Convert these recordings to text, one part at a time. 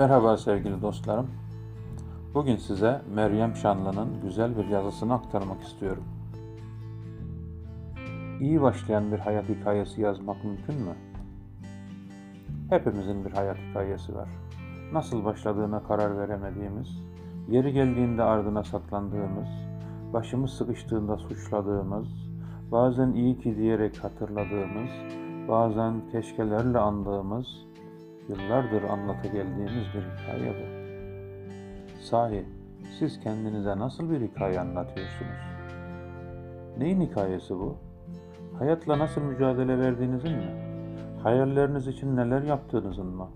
Merhaba sevgili dostlarım. Bugün size Meryem Şanlı'nın güzel bir yazısını aktarmak istiyorum. İyi başlayan bir hayat hikayesi yazmak mümkün mü? Hepimizin bir hayat hikayesi var. Nasıl başladığına karar veremediğimiz, yeri geldiğinde ardına saklandığımız, başımız sıkıştığında suçladığımız, bazen iyi ki diyerek hatırladığımız, bazen keşkelerle andığımız, yıllardır anlata geldiğimiz bir hikaye bu. Sahi siz kendinize nasıl bir hikaye anlatıyorsunuz? Neyin hikayesi bu? Hayatla nasıl mücadele verdiğinizin mi? Hayalleriniz için neler yaptığınızın mı?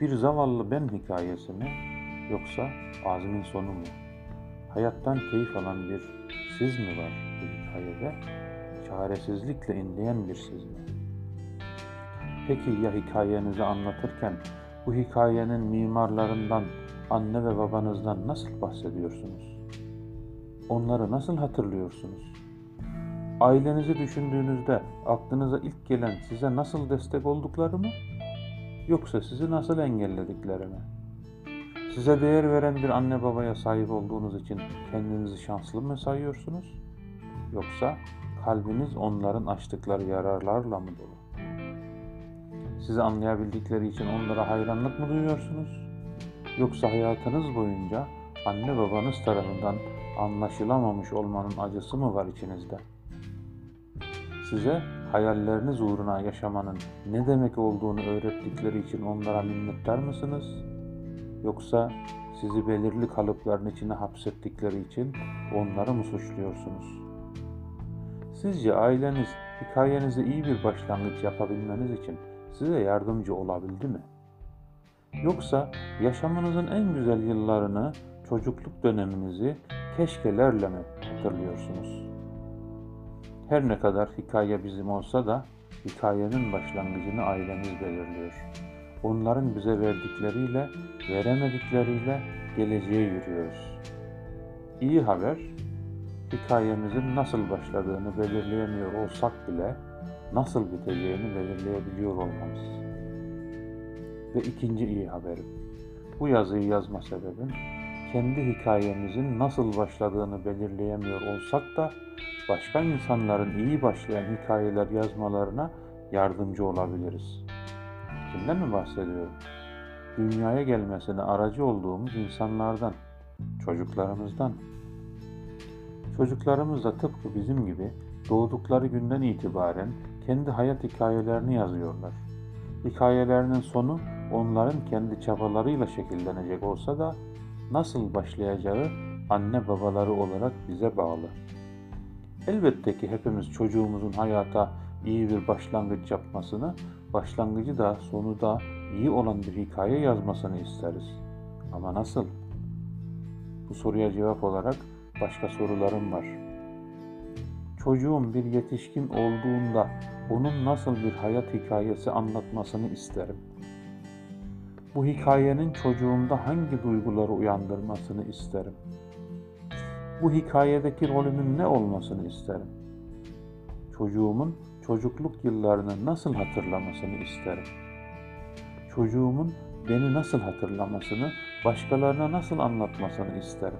Bir zavallı ben hikayesi mi? Yoksa azmin sonu mu? Hayattan keyif alan bir siz mi var bu hikayede? Çaresizlikle inleyen bir siz mi? Peki ya hikayenizi anlatırken bu hikayenin mimarlarından, anne ve babanızdan nasıl bahsediyorsunuz? Onları nasıl hatırlıyorsunuz? Ailenizi düşündüğünüzde aklınıza ilk gelen size nasıl destek oldukları mı? Yoksa sizi nasıl engelledikleri mi? Size değer veren bir anne babaya sahip olduğunuz için kendinizi şanslı mı sayıyorsunuz? Yoksa kalbiniz onların açtıkları yararlarla mı dolu? Sizi anlayabildikleri için onlara hayranlık mı duyuyorsunuz? Yoksa hayatınız boyunca anne babanız tarafından anlaşılamamış olmanın acısı mı var içinizde? Size hayalleriniz uğruna yaşamanın ne demek olduğunu öğrettikleri için onlara minnettar mısınız? Yoksa sizi belirli kalıpların içine hapsettikleri için onları mı suçluyorsunuz? Sizce aileniz hikayenize iyi bir başlangıç yapabilmeniz için size yardımcı olabildi mi? Yoksa yaşamınızın en güzel yıllarını, çocukluk döneminizi keşkelerle mi hatırlıyorsunuz? Her ne kadar hikaye bizim olsa da hikayenin başlangıcını ailemiz belirliyor. Onların bize verdikleriyle, veremedikleriyle geleceğe yürüyoruz. İyi haber, hikayemizin nasıl başladığını belirleyemiyor olsak bile nasıl biteceğini belirleyebiliyor olmamız. Ve ikinci iyi haberim. Bu yazıyı yazma sebebim kendi hikayemizin nasıl başladığını belirleyemiyor olsak da başka insanların iyi başlayan hikayeler yazmalarına yardımcı olabiliriz. Kimden mi bahsediyorum? Dünyaya gelmesine aracı olduğumuz insanlardan, çocuklarımızdan. Çocuklarımız da tıpkı bizim gibi doğdukları günden itibaren kendi hayat hikayelerini yazıyorlar. Hikayelerinin sonu onların kendi çabalarıyla şekillenecek olsa da nasıl başlayacağı anne babaları olarak bize bağlı. Elbette ki hepimiz çocuğumuzun hayata iyi bir başlangıç yapmasını, başlangıcı da sonu da iyi olan bir hikaye yazmasını isteriz. Ama nasıl? Bu soruya cevap olarak başka sorularım var. Çocuğum bir yetişkin olduğunda onun nasıl bir hayat hikayesi anlatmasını isterim. Bu hikayenin çocuğumda hangi duyguları uyandırmasını isterim. Bu hikayedeki rolümün ne olmasını isterim. Çocuğumun çocukluk yıllarını nasıl hatırlamasını isterim. Çocuğumun beni nasıl hatırlamasını, başkalarına nasıl anlatmasını isterim.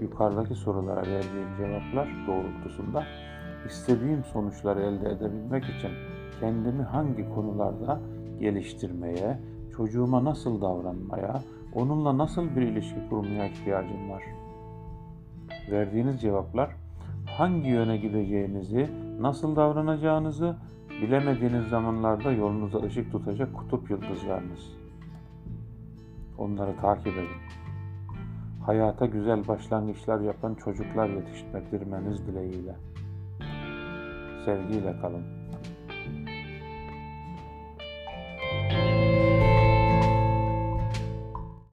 Yukarıdaki sorulara verdiğim cevaplar doğrultusunda istediğim sonuçları elde edebilmek için kendimi hangi konularda geliştirmeye, çocuğuma nasıl davranmaya, onunla nasıl bir ilişki kurmaya ihtiyacım var? Verdiğiniz cevaplar hangi yöne gideceğinizi, nasıl davranacağınızı bilemediğiniz zamanlarda yolunuza ışık tutacak kutup yıldızlarınız. Onları takip edin. Hayata güzel başlangıçlar yapan çocuklar yetiştirmeniz dileğiyle. Sevgiyle kalın.